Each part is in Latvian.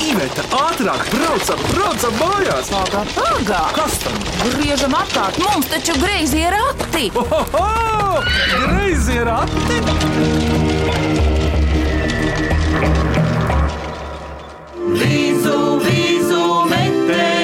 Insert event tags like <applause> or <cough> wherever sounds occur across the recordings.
Iveta, ātrāk, braucam, braucam mājās! Pagā, pagā! Kas tam? Griežam apkārt, mums taču greizi ir rati! Oho! Greizi ir ati! Visu, visu metenīti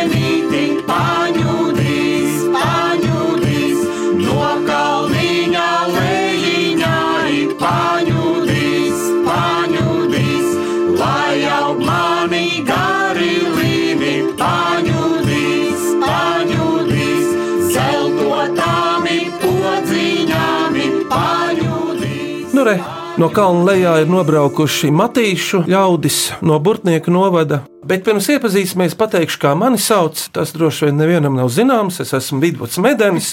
paņūdīs. Nu, re, no kalna lejā ir nobraukuši matīšu ļaudis no Burtnieka novada. Bet pirms iepazīsimies, pateikšu, kā mani sauc. Tas droši vien nevienam nav zināms. Es esmu Vidvuds Medenis.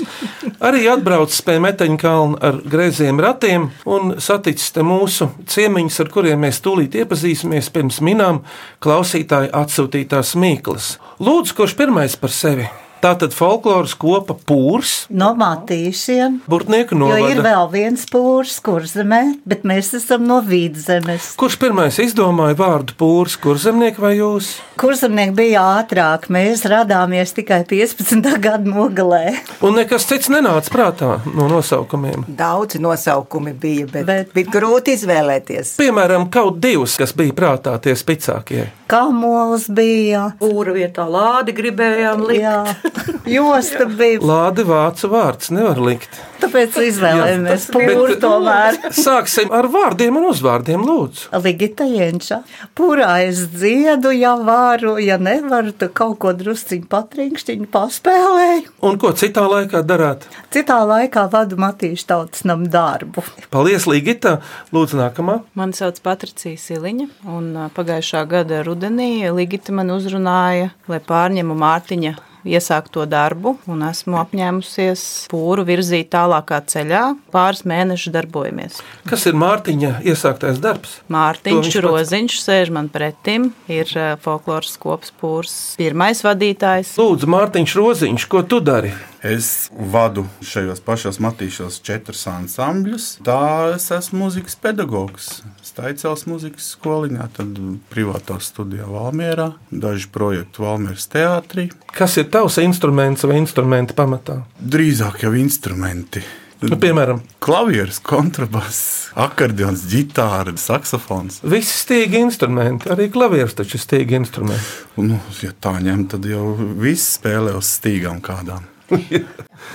Arī atbraucis pie Meteņa kalna ar greiziem ratiem un saticis te mūsu ciemiņus, ar kuriem mēs tūlīt iepazīsimies pirms minām klausītāju atsūtītās mīklas. Lūdzu, kurš pirmais par sevi? Tā tad folkloras kopa pūrs, No matīšiem. Burtnieka Jo ir novada. vēl viens pūrs, kur zemē, bet mēs esam no vidzemes. Kurš pirmais izdomāja vārdu pūrs, kur zemnieks vai jūs? Kurzemnieki bija ātrāk, mēs radāmies tikai 15. <laughs> gada nogalē. Un nekas cits nenāca prātā no nosaukumiem. Daudzi nosaukumi bija, bet, Bet- bija grūti izvēlēties. Piemēram, kaut divus, kas bija prātā tie spēcīgākie. Kamols bija, Pūra vietā lādi gribējām likt. jā, <laughs> <laughs> josta bija. Lāde vācu vārds nevar likt. Tāpēc izvēlējāmies Bet- pūru tomēr. Sāksim ar vārdiem un uzvārdiem, lūdzu. Ligita Jenča. Pūrā es dziedu, ja varu, ja nevaru, tad kaut ko drusciņu patrinkšķiņu paspēlēju. Un ko citā laikā darāt? Citā laikā vadu Matīšu tautas nam darbu. Paldies, Ligita! Lūdzu, nākamā. Mani sauc Patricija Siliņa, un pagājušā gada rudenī Ligita man uzrunāja, lai pārņemu Mārtiņa iesākto darbu, un esmu apņēmusies pūru virzīt tālākā ceļā. Pāris mēnešus darbojamies. Kas ir Mārtiņa iesāktais darbs? To Mārtiņš viņš pats- Roziņš sēž man pretim, ir ā, folkloras kopas pūrs pirmais vadītājs. Lūdzu, Mārtiņš Roziņš, ko tu dari? Es vadu šajos pašos matīšos četrus ansambļus. Tā es esmu mūzikas pedagogs. Staicels mūzikas skoliņā, tad privātā studijā Valmierā, daži projekti Valmieras teātrī. Kas ir tavs instruments vai instrumenti pamatā? Drīzāk jau instrumenti. Nu, piemēram, Klavieris, kontrabass, akordeons, ģitāra, saksofons. visi stīgi instrumenti, arī klavieris taču ir stīgi instrumenti. Nu, ja tā ņem, tad jau viss spēlē uz stīgām kādām. <laughs>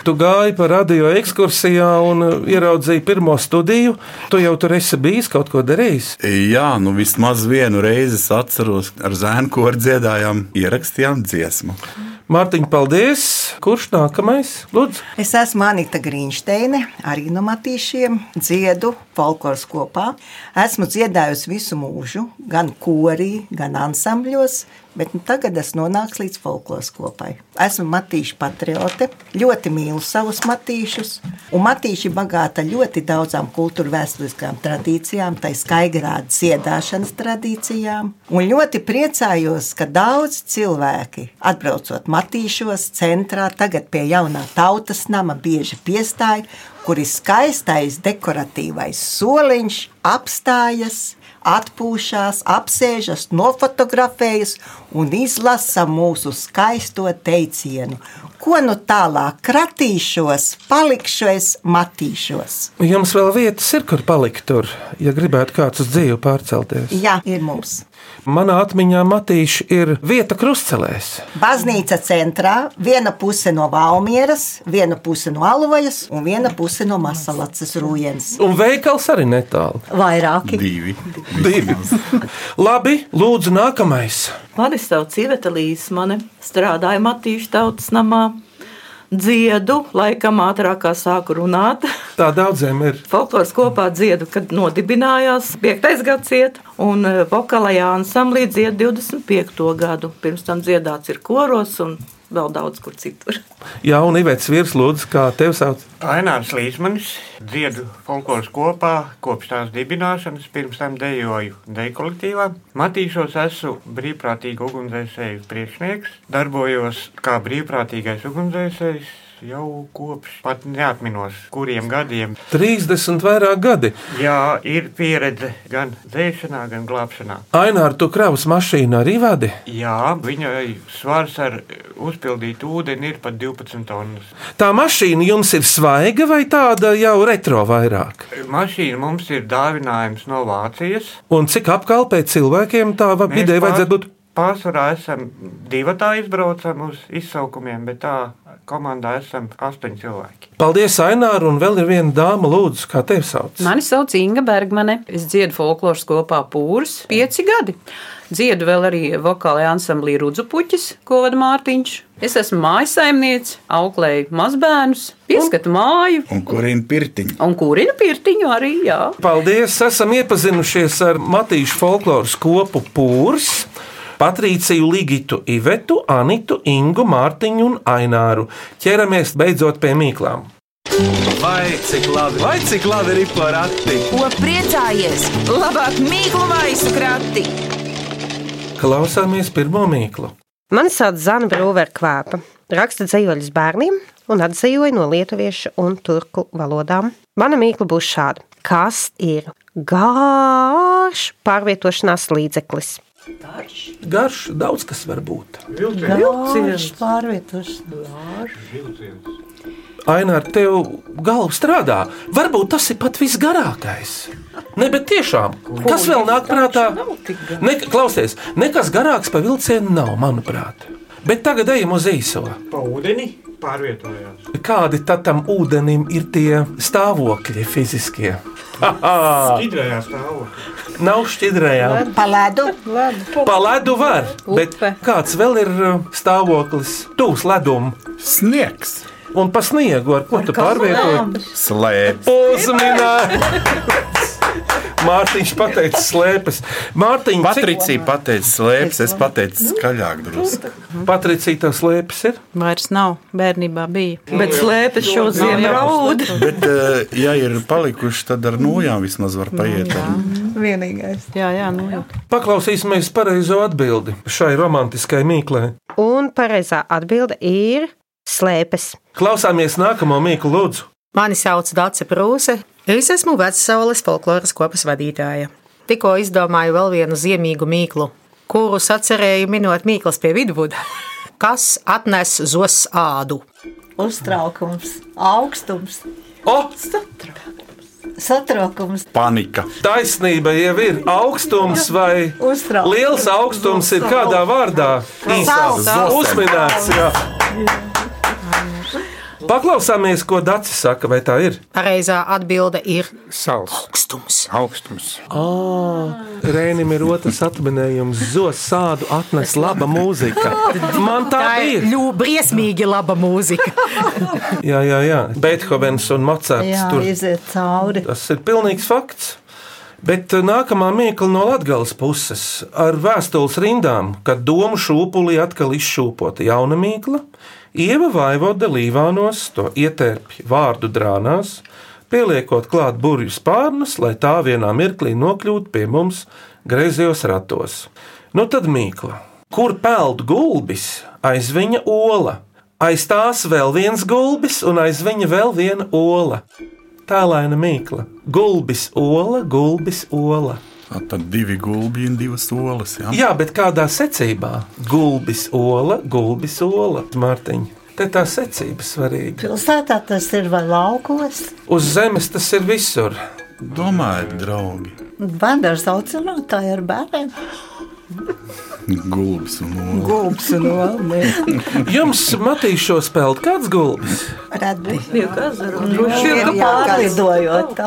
Tu gāji pa radio ekskursijā un uh, ieraudzīji pirmo studiju. Tu jau tur esi bijis, kaut ko darījis. Jā, nu vismaz vienu reizi es atceros, ar zēnu koru dziedājām, ierakstījām dziesmu. Mārtiņ, paldies! Kurš nākamais? Lūdzu, Es esmu Anita Grīnsteine, arī no Matīšiem, dziedu folkloras kopā. Esmu dziedājusi visu mūžu, gan korī, gan ansambļos, bet nu tagad es nonāku līdz folkloras kopai. Esmu matīša patriote, ļoti mīlu savus matīšus, un matīši bagāta ļoti daudzām kultūra vēsturiskām tradīcijām, tā skaidrāda dziedāšanas tradīcijām, un ļoti priecājos, ka daudz cilvēki atbraucot matīšos centrā, tagad pie jaunā tautas nama bieži piestāja, kur ir skaistais dekoratīvais soliņš, apstājas, atpūšas, apsēžas, nofotografējas un izlasa mūsu skaisto teicienu. Ko nu tālāk kratīšos, palikšu es matīšos. jums vēl vietas ir, kur palikt tur, ja gribētu kāds uz dzīvi pārcelties. Jā, ir mums. Manā atmiņā Matīša ir vieta krustcelēs. Baznīca centrā, viena puse no Valmieras, viena puse no Alvajas un viena puse no Masalacas Rūjens. Un veikals arī netālu. Vairāki. Divi. Divi. <laughs> Labi, lūdzu, nākamais. Mani sauc Iveta Līsmane, strādāju Matīšu tautas namā. Dziedu, laikam ātrāk kā sāku runāt. Tā daudziem ir. Folkloras kopā dziedu, kad nodibinājās 5. gadsimta, un eh, vokālajā ansamblī dziedu 25. gadu. Pirms tam dziedāts ir koros un vēl daudz kur citur. Jā, un Ivets virs lūdzu, kā tev sauc. Ainārs Līsmanis, dziedu folkloras kopā kopš tās dibināšanas, pirms tam dejoju deju kolektīvā. Matīšos esmu brīvprātīgu ugunsdzēsēju priekšnieks, darbojos kā brīvprātīgais ugunsdzēsējs jau kopš pat neatminos, kuriem gadiem. 30 vairāk gadi. Jā, ir pieredze gan dzēšanā, gan glābšanā. Ainār, tu kravas mašīnu arī vadi? Jā, viņai svars ar uzpildītu ūdeni ir pat 12 tonnas. Tā mašīna jums ir svaiga vai tāda jau retro vairāk? Mašīna mums ir dāvinājums no Vācijas. Un cik apkalpē cilvēkiem tā pār- vajadzētu būt? Pārsvarā esam divi tā izbraucam uz izsaukumiem, bet tā komandā esam astoņi cilvēki. Paldies, Ainār, un vēl ir viena dāma, lūdzu, kā tevi sauc? Mani sauc Inga Bergmane. Es dziedu folkloras kopā pūris pieci gadi. Dziedu vēl arī vokālajā ansamblī Rudzupuķis, ko vada Mārtiņš. Es esmu mājasaimniece, auklēju mazbērnus, pieskatu māju Un kurina pirtiņu? un kurinu pirtiņu arī. Jā. Paldies! Esam iepazinušies ar Matīšu folkloras kopu pūrs. Patrīciju, Ligitu, Ivetu, Anitu, Ingu, Mārtiņu un Aināru. Ķeramies beidzot pie mīklām. Vai cik labi, vai cik labi ir porakti? Ko priecājies? Labāk mīklu maisu krati! Klausāmies pirmo mīklu. Mani sauc Zana Brūvera Kvēpa. Raksta dzīvoļus bērniem un atzīvoja no lietuviešu un turku valodām. Mana mīkla būs šāda. Kas ir gārš pārvietošanās līdzeklis? Garš, daudz kas var būt. Vilciens pārvietos. Ainār, tev galva strādā. Varbūt tas ir pat visgarākais. Ne, bet tiešām, kas vēl nāk prātā? Ne, klausies, nekas garāks par vilcienu nav, manuprāt. Bet tagad ejam uz īso. Pa ūdeni pārvietojās. Kādi tad tam ūdenim ir tie stāvokļi fiziskie? Skidrējā stāvoklī. Nav šķidrējā. Pa ledu. Pa ledu var, bet kāds vēl ir uh, stāvoklis? Tūs ledum. Sniegs. Un pa sniegu, ar ko tu pārvietoji? Slēpts. Uzminēts! <laughs> Mārtiņš pateica slēpes. Mārtiņš, Patricija pateica slēpes, es pateicu skaļāk drusku. Patricija, tev slēpes ir? Vairs nav, bērnībā bija. Bet slēpes šo ziemu raud. <laughs> Bet, eh, ja ir palikuši, tad ar nojām vismaz var paiet. Vienīgais. Jā, jā, nu jau. Paklausīsimies pareizo atbildi šai romantiskai mīklei. Un pareizā atbilde ir slēpes. Klausāmies nākamo mīklu, lūdzu. Mani sauc Dārsa Prūse. Es esmu Vecaules folkloras kopas vadītāja. Tikko izdomāju vēl vienu ziemīgu mīklu, kurus atcerēju minot mīklas pie vidvuda. <laughs> Kas atnes zos ādu? Uztraukums, augstums, O! satraukums. Panika. Taisnība jau ir augstums vai Uztraukums. liels augstums ir kādā vārdā? Uzminēts. Paklausāmies, ko Dārcis saka, vai tā ir? Pareizā atbilde ir Sals. augstums. Augstums. Rēnim ir otrs atminējums. Zos sādu atnes laba mūzika. Man tā Tā ir ļoti briesmīgi laba mūzika. <laughs> Jā, jā, jā. Beethovens un Mocards Jā, tur. iziet cauri. Tas ir pilnīgs fakts. Bet eh, nākamā mīkla no Latvijas puses ar vēstules rindām, kad domu šūpulī atkal izšūpota jauna mīkla, Ieva Vaivode līvānos to ietērpj vārdu drānās, pieliekot klāt burvju spārnus, lai tā vienā mirklī nokļūtu pie mums griezos ratos. Nu tad mīkla, kur peld gulbis, aiz viņa ola, aiz tās vēl viens gulbis un aiz viņa vēl viena ola. Tālaina mīkla. Gulbis, ola, gulbis, ola. A, Tad divi gulbi un divas olas. Ja? Jā, bet kādā secībā? Gulbis, ola, gulbis, ola. Mārtiņa. Te tā secība svarīga. Pilsētā tas ir vai laukos. Uz zemes tas ir visur. Domājiet, draugi, Bērns audzinātāji ar bērniem. Gulbis un olas. Gulbs un olni. Jums matīs šo spēli kāds gulbis?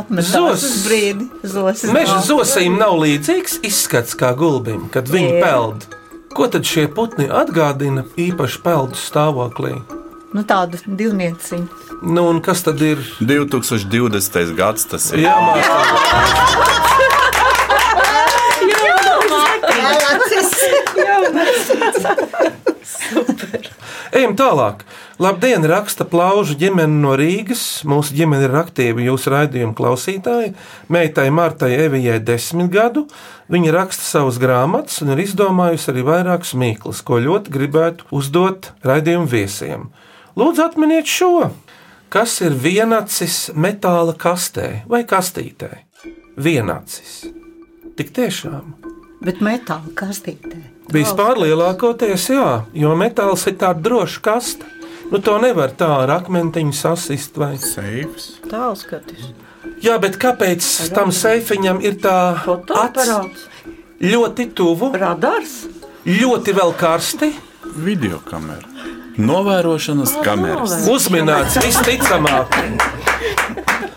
Apmetās Zos. uz brīdi. Zos. Meža zosīm nav līdzīgs izskats kā gulbim, kad viņi peld. Ko tad šie putni atgādina īpaši peldu stāvoklī? Nu, tādu divnieciņu. Nu, un kas tad ir? 2020. gads tas ir. Jā, mākslinieks. Ejam tālāk. Labdien, raksta plaužu ģimene no Rīgas. Mūsu ģimene ir aktīva jūsu raidījuma klausītāji. Meitai Martai Evijai desmit gadu. Viņa raksta savus grāmatas un ir izdomājusi arī vairākus mīklus, ko ļoti gribētu uzdot raidījuma viesiem. Lūdzu, atminiet šo. Kas ir vienacis metāla kastē vai kastītē? Vienacis. Tik tiešām. Bet metāla kastītē. Vispār lielākoties jā, jo metāls ir tāds drošs kaste. Nu, to nevar tā ar akmentiņu sasist vai seifs. Tālskatis. Jā, bet kāpēc tam seifiņam ir tā Fotoaparāts. ļoti tuvu? Radars. Ļoti vēl karsti. Video kamera. Novērošanas kameras. Uzminēts visticamāk. <laughs>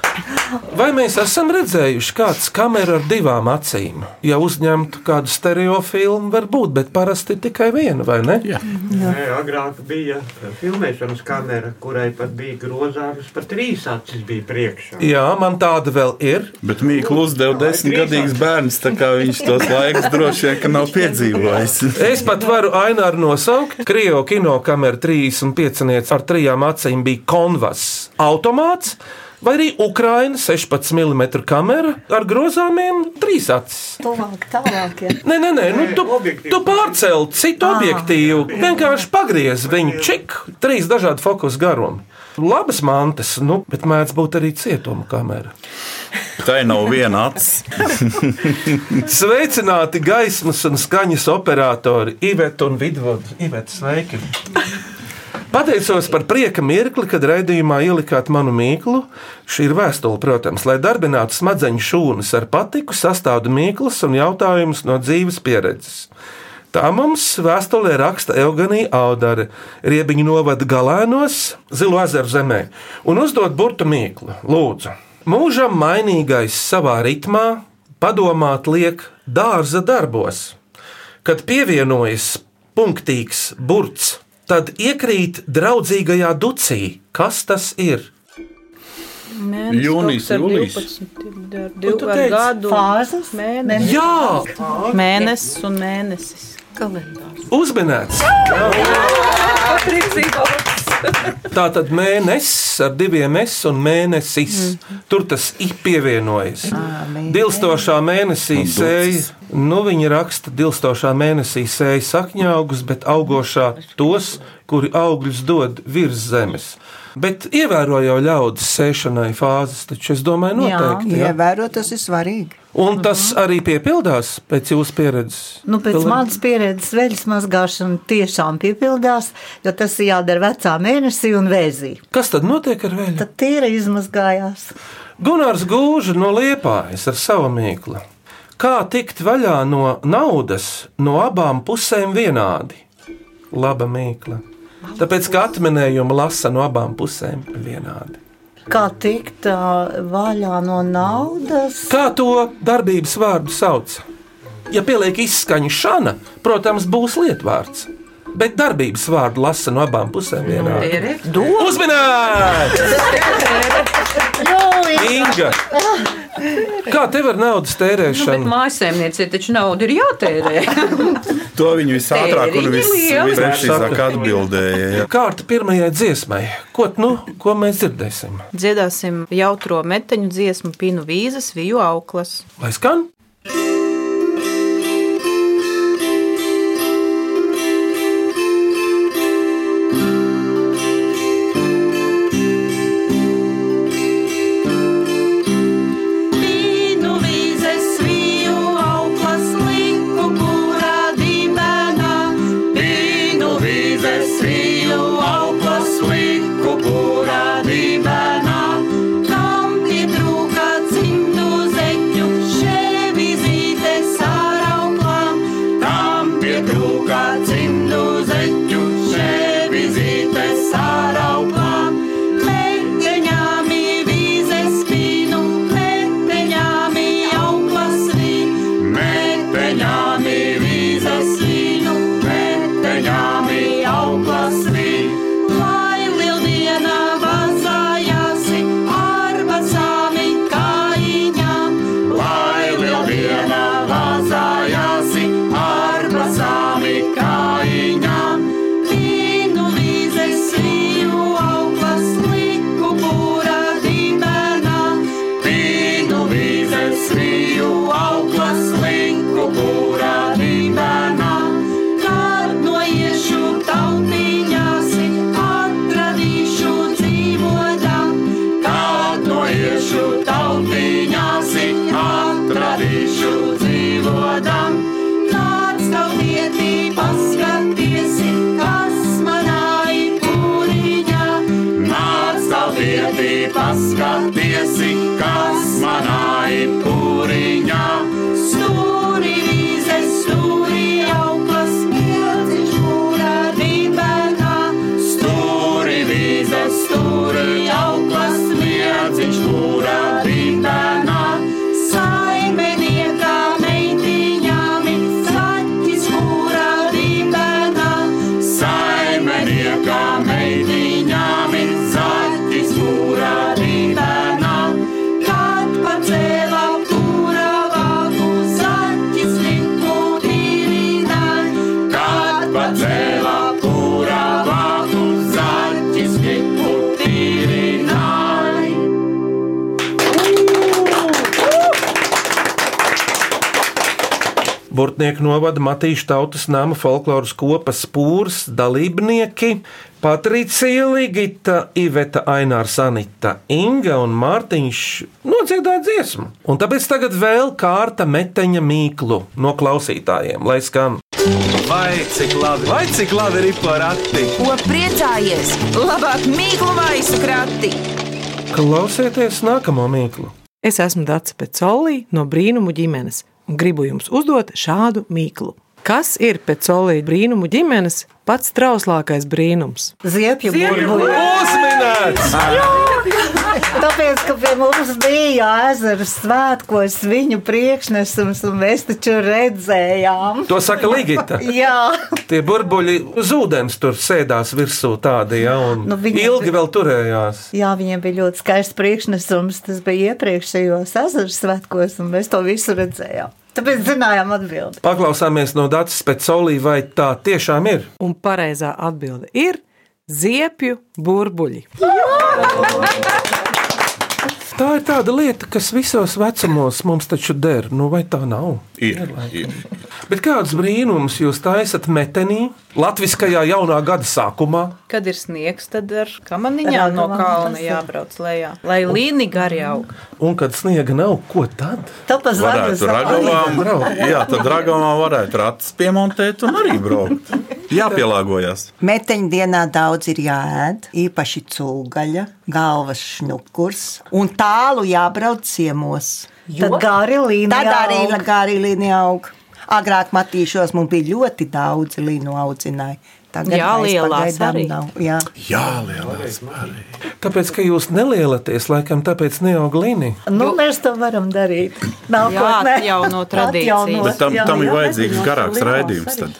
Vai mēs esam redzējuši kādu kameru ar divām acīm? Ja uzņemtu kādu stereo filmu, varbūt, bet parasti tikai viena, vai ne? Jā. Nē, agrāk bija filmēšanas kamera, kurai pat bija grozāmas, pat trīs acis bija priekšā. Jā, man tāda vēl ir. Bet Mīkls uzdeva desmitgadīgs bērns, tā kā viņš tos laikus droši vien ka nav piedzīvojis. Es pat varu aināru nosaukt. Krievu kinokamera 35 ar trijām acīm bija konvas automāts. Vai arī Ukraiņa 16 mm kamera ar grozāmiem trīs acis. Tuvāk, tālāk. Ja. Nē, nē, nē, nu, tu, tu pārcēli citu objektīvu. Vienkārši pagriez viņu čik, trīs dažādi fokus garumi. Labas mantas, nu, bet mēdz būt arī cietuma kamera. Tā nav viena acis. <laughs> Sveicināti gaismas un skaņas operatori Iveta un Vidvuds. Iveta, sveiki! Pateicos par prieka mirkli, kad raidījumā ielikāt manu mīklu. Šī ir vēstule, protams, lai darbinātu smadzeņu šūnas ar patiku, sastāvdu mīklas un jautājumus no dzīves pieredzes. Tā mums vēstulē raksta Eugenija Audare, riebiņu novada galēnos, Zilu ezeru zemē, un uzdod burtu mīklu. Lūdzu, mūžam mainīgais savā ritmā, padomāt liek dārza darbos. Kad pievienojas punktīgs burts, tad iekrīt draudzīgajā ducī. Kas tas ir? Mēnesis, Jūnijas, jūlijas. 12, ar Un divu tu ar teici gadu. Fāzes? Mēnesis. Jā, Mēnesis un mēnesis. Kalendārs. uzmanīts! Tā tad mēnesis ar diviem s un mēnesis. Tur tas ir pievienojas. Dilstošā mēnesī sēja, nu viņi raksta, dilstošā mēnesī sēja sakņaugus, bet augošā tos, kuri augļus dod virs zemes. Bet ievēro jau ļaudis sēšanai fāzes, taču es domāju, noteikti. jā. Ievērot, tas ir svarīgi. Un tas arī piepildās pēc jūsu pieredzes. Nu, pēc Pilnīgi. manas pieredzes veļas mazgāšana tiešām piepildās, jo tas ir jādara vecā mēnesī un vēzī. Kas tad notiek ar vēļu? Tad tīra izmazgājās. Gunārs Gūža no Liepājas ar savu mīklu. Kā tikt vaļā no naudas no abām pusēm vienādi? Laba mīkla. Tāpēc, ka atminējumu lasa no abām pusēm vienādi. Kā tikt vaļā no naudas? Kā to darbības vārdu sauc? Ja pieliek izskaņu šāda, protams, būs lietvārds. Bet darbības vārdu lasa no abām pusēm vienādi. Uzminēt! Inga! Kā tev ar naudas Nu, bet tērēšanu? mājasēmniecei taču nauda ir jātērē. <laughs> To viņi visātrāk un Tēriņi vis- lieli. visprecīzāk atbildēja. jā. Kārta pirmajai dziesmai. Ko, nu, ko mēs dzirdēsim? Dziedāsim jautro meteņu dziesmu, pinu vīzes, viju auklas. Lai skan? Vīnu Burtnieku novada Matīša tautas nama folkloras kopas pūrs dalībnieki Patricija Ligita, Iveta Aināra Sanita, Inga un Mārtiņš nodziedāja dziesmu. Un tāpēc tagad vēl kārta meteņa mīklu no klausītājiem, lai skan. Vai cik labi, vai cik labi ir porakti? Ko priecājies? Labāk mīklu maisu krati! Klausieties nākamo mīklu. Es esmu Dārts Pecolī no brīnumu ģimenes gribu jums uzdot šādu mīklu. Kas ir Pecolī brīnumu ģimenes pats trauslākais brīnums? Ziepju burbuļi. Uzminēts! Tāpēc, ka pie mums bija ezera svētkos viņu priekšnesums, un mēs taču redzējām. To saka Ligita. Jā, Tie burbuļi uz ūdens tur sēdās virsū tādi, ja, un Nu, viņi- ilgi vēl turējās. jā, viņiem bija ļoti skaists priekšnesums. Tas bija iepriekšējos ezera svētkos, un mēs to visu redzējām. Tāpēc zinājām atbildi. Paklausāmies no Dācis pēc solī, vai tā tiešām ir. Un pareizā atbilde ir ziepju burbuļi. <laughs> Tā ir tāda lieta, kas visos vecumos mums taču der. Nu, vai tā nav? Ir, ir. Bet kāds brīnums jūs taisat metenī, Latvijā jaunā gada sākumā? Kad ir sniegs, tad ar kamaniņām no kalna ir. jābrauc lejā, lai līnija gari aug. Un kad sniega nav, ko tad? Tāpēc Varētu ragavām, jā, tad ragavām varētu ratus piemontēt un arī braukt. Jāpielāgojas. Meteņu dienā daudz ir jāēd, īpaši cūgaļa, galvas šņukurs un tālu jābrauc ciemos. Tad gari līnija Tad arī aug. gari līnija aug. Agrāk matīšos mums bija ļoti daudz līnu audzināju. Tagad Jā, lielās arī. nav. Jā. Jā, lielais arī. Tāpēc, ka jūs nelielaties, laikam, tāpēc neaug līnija. Nu, mēs to varam darīt. Nākotnē. Jāatjauno <laughs> tradīcijas. Atjaunot, Bet tam, jā, tam ir jā. vajadzīgs garāks raidījums. Tad.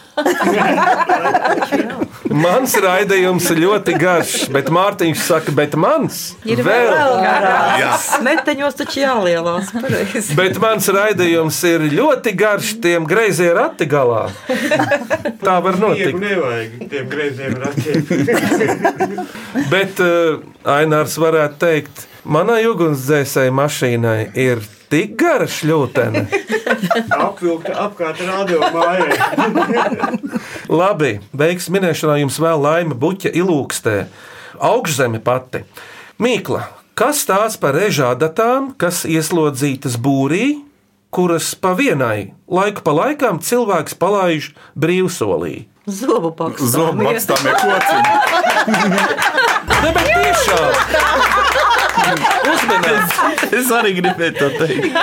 Mans raidījums ir ļoti garš, bet Mārtiņš saka, bet mans Ir vēl. garāks. Meteņos taču jālielās. pareizi. Bet mans raidījums ir ļoti garš, tiem greizie rati galā. Tā var notikt. nevajag tiem greiziem ratiem. Bet uh, Ainārs varētu teikt, manai ugunsdzēsēji mašīnai ir tik gara šļūtene. <laughs> Apvilkta apkārt radio mājai. <laughs> Labi, beigas minēšanā jums vēl laime buķa ilūkstē. Augšzeme pati. Mīkla, kas tās par režādatām, kas ieslodzītas būrī, kuras pa vienai laiku pa laikam cilvēks palaiž brīvsolī? Zobu pakstā. Zobu maksāmie kociņi. <laughs> Ne, bet tiešām! Uzmanības! Es arī gribēju to teikt.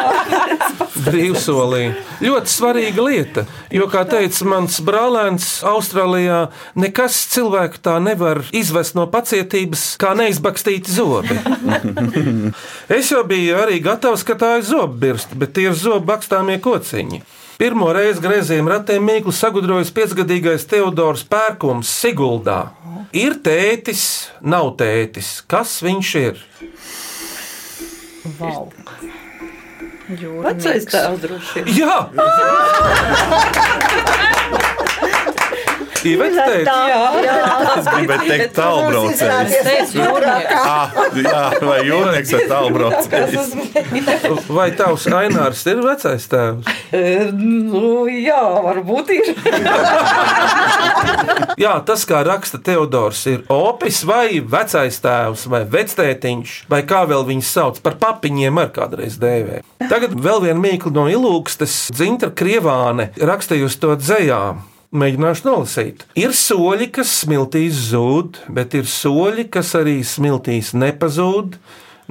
Brīvsolī. Ļoti svarīga lieta, jo, kā teica mans brālēns, Austrālijā nekas cilvēku tā nevar izvest no pacietības, kā neizbakstīti zobi. <laughs> Es jau biju arī gatavs, ka tā ir zobbirsta, bet tie ir zobu bakstāmie kociņi. Pirmo reizi greiziem ratiem mīklu sagudrojas piecgadīgais Teodors Pērkums Siguldā. Ir tētis, nav tētis. Kas viņš ir? Wow. Vecais tēvs droši vien. Jā! <laughs> <laughs> Iveta teica, Es gribēju teikt, tālbraucējs. Ah, jā, vai jūrnieks vai tālbraucējs? vai tavs Ainārs ir vecais tēvs? Nu, jā, varbūt ir. Jā, tas, kā raksta Teodors, ir opis vai vecais tēvs vai vectētiņš, vai kā vēl viņus sauc par papiņiem, ar kādreiz dēvē. Tagad vēl viena mīkla no ilūgstes, Dzintra Krievāne, rakstījusi to dzējā. Mēģināšu nolasīt. Ir soļi, kas smiltīs zūd, bet ir soļi, kas arī smiltīs nepazūd.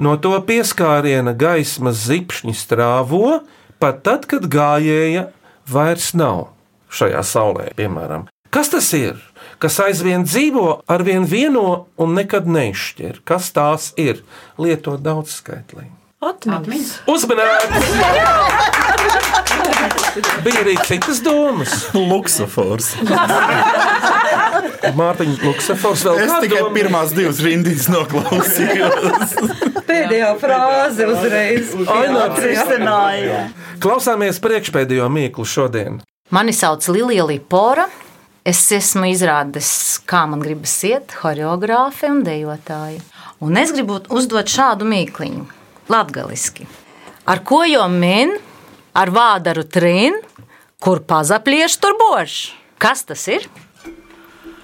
No to pieskāriena gaismas zipšņi strāvo, pat tad, kad gājēja vairs nav šajā saulē, piemēram. Kas tas ir? Kas aizvien dzīvo, arvien vieno un nekad neizšķir? Kas tās ir? Lietot daudz skaitlī. Atmiņas. Uzmanīgi! Bija arī citas domas. Luksofors. <laughs> Mārtiņa Luksafors vēl Es tikai domu? pirmās divas rindas noklausījos. <laughs> Pēdējā frāze uzreiz. Atrisināja. Klausāmies priekšpēdējo mīklu šodien. Mani sauc Lilija Lipora. Es esmu izrādes, kā man gribas iet, choreogrāfe un dejotāja. Un es gribu uzdot šādu mīkliņu, latgaliski. Ar ko jau min, ar vādaru trin, Kur pazaplieš, tur bož. Kas tas ir?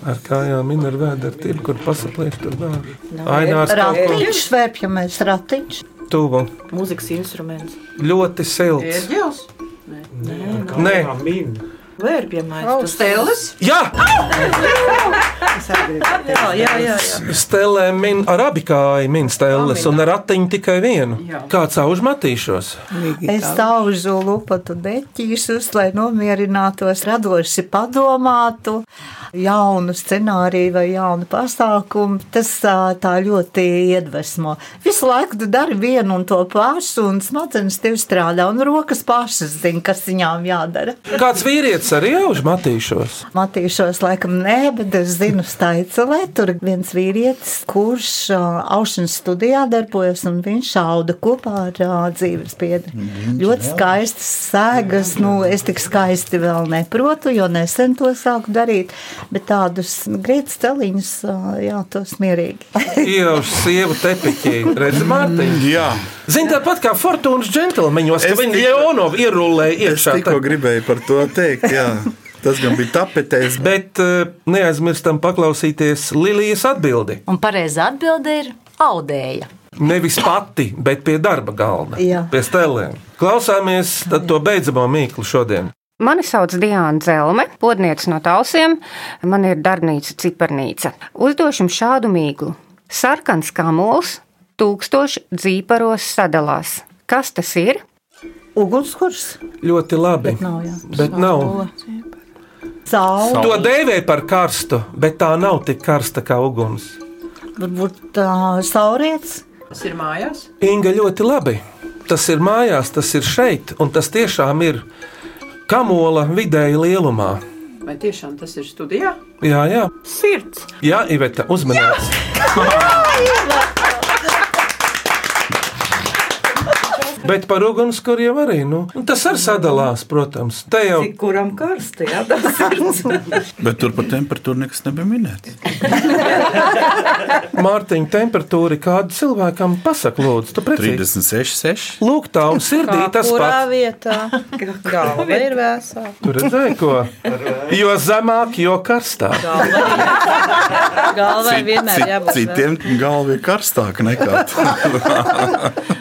Ar kājām minēta ar vēdera tirgu, kur pasapliek tur kaut ko Ratiņš, svēpjamies ratiņš. tuvu. Mūzikas instruments. Ļoti silts. Ērģelis? Nē, Vērbjamais. Stēlis? Jā! Jā, jā, jā. jā. Stelē min ar abi kāju, min stēles, un ar ratiņu tikai vienu. Kāds aužmatīšos? Es tauzu lupatu deķīšus, lai nomierinātos, radoši padomātu, jaunu scenāriju vai jaunu pasākumu. Tas tā ļoti iedvesmo. Visu laiku tu dari vienu un to pašu, un smadzenes tev strādā, un rokas pašas zina, kas viņām jādara. Kāds vīrietis arī aužmatīšos? Matīšos laikam nē, bet es zinu Staicelē, tur viens vīrietis, kurš aušanas studijā darbojas, un viņš auda kopā ar dzīves biedru. Ļoti skaistas sēgas, nu es tik skaisti vēl neprotu, jo nesen to sāku darīt, bet tādus grietas celiņus, jā, tos mierīgi. Ievs sievu tepiķī, redz Mārtiņu. Jā. Zini, tāpat kā Fortūnas džentlmeņos, ka Es viņi Leonovu ierulēja Es iekšā. tikko gribēju par to teikt, jā. <laughs> Tas gan bija tapetēs, Bet eh, neaizmirstam paklausīties Lilijas atbildi. Un pareizā atbilde ir audēja. Nevis pati, bet pie darba galda. Jā. Pie stēlēm. Klausāmies tad to beidzamo mīklu šodien. Mani sauc Diana Zelme, podniece no Talsiem. Man ir darbnīca Cipernīca. Uzdošu jums šādu mīklu. Sarkans kamols, tūkstoši dzīparos sadalās. Kas tas ir? Ugunskurs? Ļoti labi. Bet nav, jā. Bet nav. Saule. To dēvē par karstu, bet tā nav tik karsta kā uguns. Varbūt tā sauriets. Tas ir mājās. Inga ļoti labi. Tas ir mājās, tas ir šeit, un tas tiešām ir kamola vidēji lielumā. Vai tiešām tas ir studijā? Jā, jā, Sirds. jā Iveta, uzmanīgs. <laughs> Bet par ugunskura jau arī. Nu, un tas arī sadalās, protams. Te jau Cik kuram karsti, jā, tas sirds. <laughs> bet tur par temperatūru nekas nebija minēts. <laughs> Mārtiņa temperatūra ir kāda cilvēkam pasaka, lūdzu, tu precīzi. 36, 6. Lūk, tā un sirdī tas Kurā pats. vietā? Galva ir vēsā. Tur redzēji, ko? Jo zemāk, jo karstāk. Galvai vienmēr jābūt Citiem galva ir karstāka nekā. <laughs>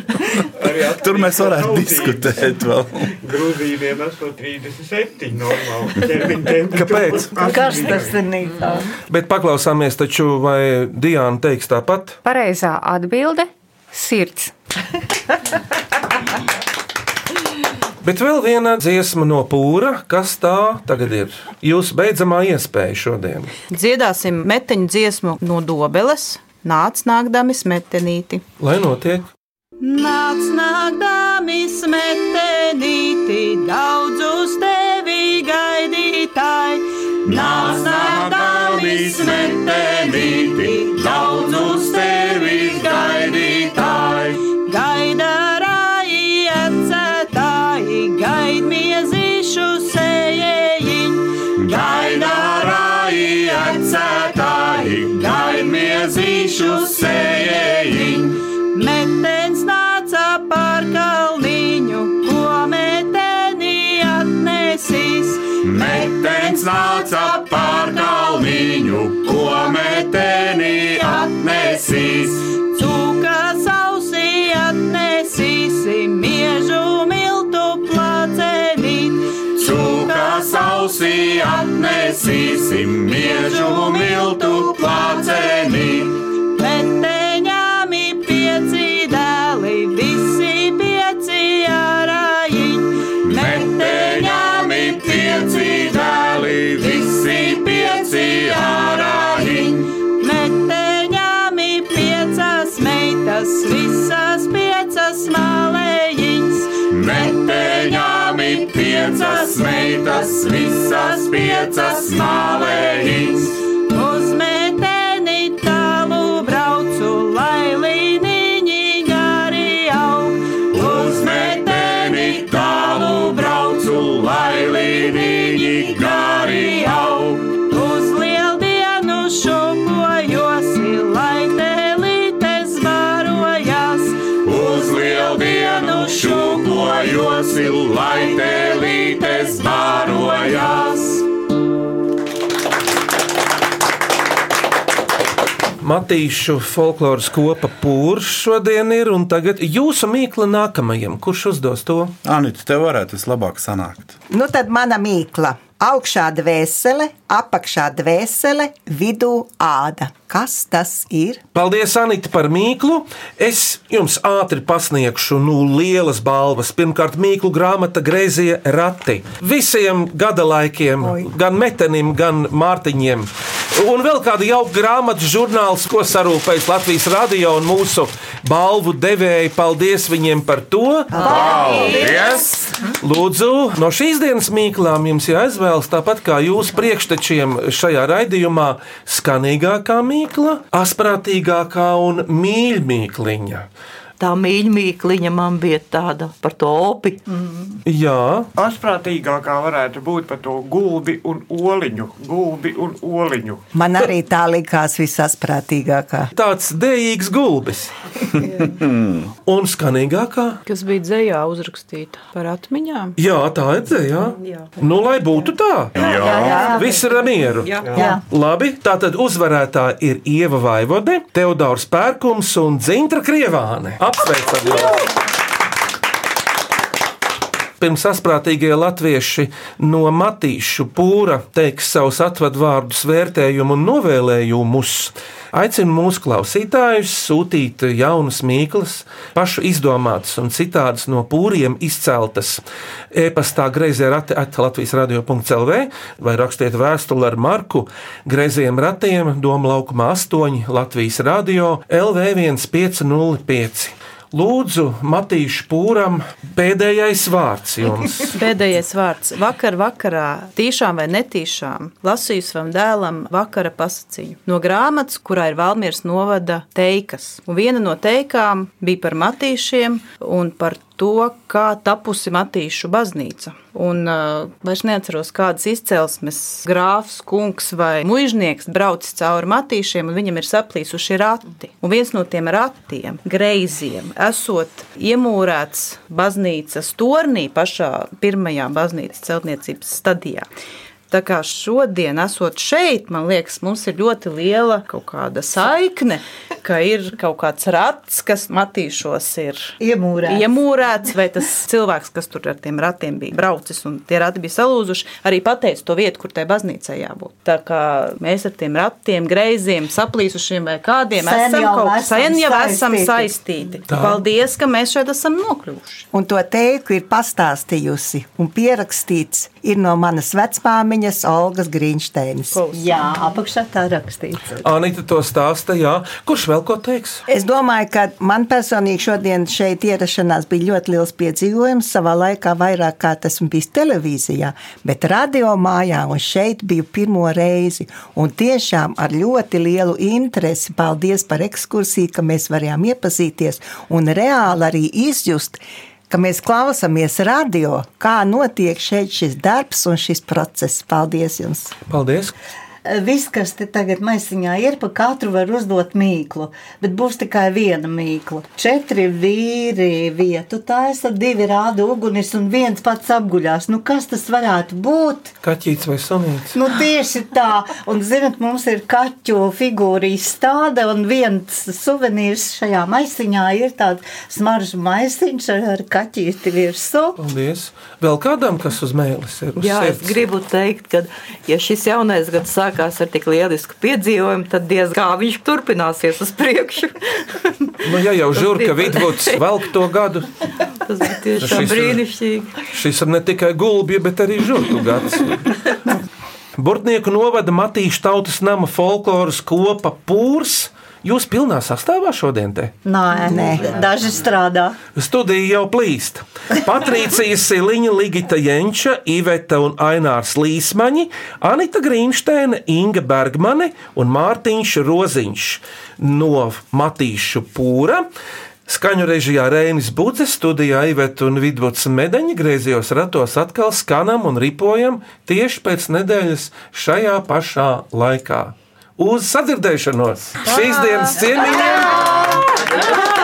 Tur mēs varētu diskutēt vēl. Grūzīniem esmu 37 normāli. Kāpēc? Kas tas ir nīcā? Bet paklausāmies, taču vai Diana teiks tāpat? Pareizā atbilde - sirds. Bet vēl viena dziesma no pūra, kas tā tagad ir. Jūsu beidzamā iespēja šodien. Dziedāsim meteņu dziesmu no dobeles. Nāc, nākdami smetenīti. Lai notiek, Nāc, nākdami smetenīti, daudz uz tevi gaidītāji. Nāc, nākdami smetenīti, miežu miltu placenīt. Meteņāmi pieci dēli, visi pieci ārājiņi. Meteņāmi pieci dēli, visi pieci ārājiņi. Meteņāmi piecas meitas, visas piecas malējiņas. Meteņāmi piecas meitas, visas piecas malējiņas. Matīšu folkloras kopa pūrs šodien ir, un tagad jūsu mīkla nākamajam. Kurš uzdos to? Anita, tev varētu vislabāk sanākt. Nu tad mana mīkla. Augšā dvēsele, apakšā dvēsele, vidū āda. Kas tas ir? Paldies, Anita, par mīklu. Es jums ātri pasniegšu nu, lielas balvas. Pirmkārt, mīklu grāmata Grēzie rati. Visiem gada laikiem, Oi. gan metenim, gan mārtiņiem. Un vēl kāda jauka grāmatu žurnāls, ko sarūpējas Latvijas radio un mūsu balvu devēji. Paldies viņiem par to! Paldies! Lūdzu, no šīs dienas mīklām jums jāizvēlas tāpat kā jūsu priekštečiem šajā raidījumā skanīgākā mīkla, asprātīgākā un mīļmīkliņa. Tā mīļākā man bija tāda par to opi. Mm. Jā, Asprātīgākā varētu būt par to gulbi un oliņu. Gulbi un oliņu. Man arī tā likās visasprātīgākā. tāds dējīgs gulbis. <laughs> un skanīgākā? Kas bija dzējā uzrakstīta par atmiņām? Jā, tā ir dzējā. Jā. Nu, lai būtu tā. Jā. Jā, jā. Viss ir mieru. Jā. Jā. Labi, tā tad uzvarētāji ir Ieva Vaivode, Teodors Pērkums un Dzintra Krievāne. Apsveicam! jūs! Pirms asprātīgie latvieši no matīšu pūra teiks savus atvadvārdus, vērtējumu un novēlējumus. Aicinu mūsu klausītājus sūtīt jaunas mīklas, pašu izdomātas un citādas no pūriem izceltas. E-pastā grazījā rati at Latvijas radio.clv vai rakstiet vēstuli ar Marku Grazījiem ratiem Doma laukuma 8 Latvijas radio LV 1505. Lūdzu, Matīšu pūram pēdējais vārds jums. <laughs> Pēdējais vārds. Vakar, vakarā, tīšām vai netīšām, lasīju savam dēlam vakara pasakiņu. No grāmatas, kurā ir Valmieras novada teikas. Un viena no teikām bija par matīšiem un par to, kā tapusi Matīšu baznīca. Un uh, vairs neatceros, kādas izcelsmes grāfs, kungs vai muiznieks braucis cauri matīšiem, un viņam ir saplīsuši rati. Un viens no tiem ratiem, greiziem, esot iemūrēts baznīcas tornī, pašā pirmajā baznīcas celtniecības stadijā. Tā kā šodien, esot šeit, man liekas, mums ir ļoti liela kaut kāda saikne, ka ir kaut kāds rats, kas matīšos ir iemūrēts. iemūrēts vai tas cilvēks, kas tur ar tiem ratiem bija braucis un tie rati bija salūzuši, arī pateica to vietu, kur tai baznīcai jābūt. Tā kā mēs ar tiem ratiem, greiziem, saplīsušiem vai kādiem Sen esam kaut esam sen jau esam saistīti. saistīti. Tā. Paldies, ka mēs šeit esam nokļuvuši. Un to teiku ir pastāstījusi un pierakstīts ir no manas vecmāmiņas Olgas Grīnšteinas. Jā, apakšā tā rakstīts. Anita to stāsta, jā. Kurš vēl ko teiks? Es domāju, ka man personīgi šodien šeit ierašanās bija ļoti liels piedzīvojums. Savā laikā vairāk kā tas bija televīzijā, bet radio mājā un šeit biju pirmo reizi. Un tiešām ar ļoti lielu interesi. Paldies par ekskursiju, ka mēs varējām iepazīties un reāli arī izjust ka mēs klausāmies radio, kā notiek šeit šis darbs un šis process. Paldies jums! Paldies! Viss, kas te tagad maisiņā ir, pa katru var uzdot mīklu, bet būs tikai viena mīkla. Četri vīri vietu taisa, divi rāda ugunis un viens pats apguļās. Nu, kas tas varētu būt? Kaķīts vai sunīts? Nu, tieši tā, un zinot, mums ir kaķu figūra izstāde, un viens suvenīrs šajā maisiņā ir tāds smaržu maisiņš ar kaķīti virsū. Paldies! Vēl kādam, kas uz mēlis ir? Uz Jā, es sirds? gribu teikt, ka, ja šis jaunais gads sākās ar tik lielisku piedzīvojumu, tad diez kā viņš turpināsies uz priekšu. <laughs> Nu, ja jau žurka vidvuds velk to gadu, Tas bija tiešām Šis ir- brīnišķīgi. šis ir ne tikai gulbju, bet arī žurku gads. <laughs> Burtnieku novada Matīša tautas nama folkloras kopa pūrs. Jūs pilnā sastāvā šodien te? Nē, Nē. daži strādā. Studija jau plīst. Patricija Siliņa, Ligita Jenča, Iveta un Ainārs Līsmaņi, Anita Grīmsteina, Inga Bergmane un Mārtiņš Roziņš no Matīšu pūra. Skaņu režijā Rēnis Budzes, studijā Iveta un Vidvuds Medeņa griezījos ratos atkal skanam un ripojam tieši pēc nedēļas šajā pašā laikā. Uz sadzirdēšanos! Šīs dienas cienījumiem!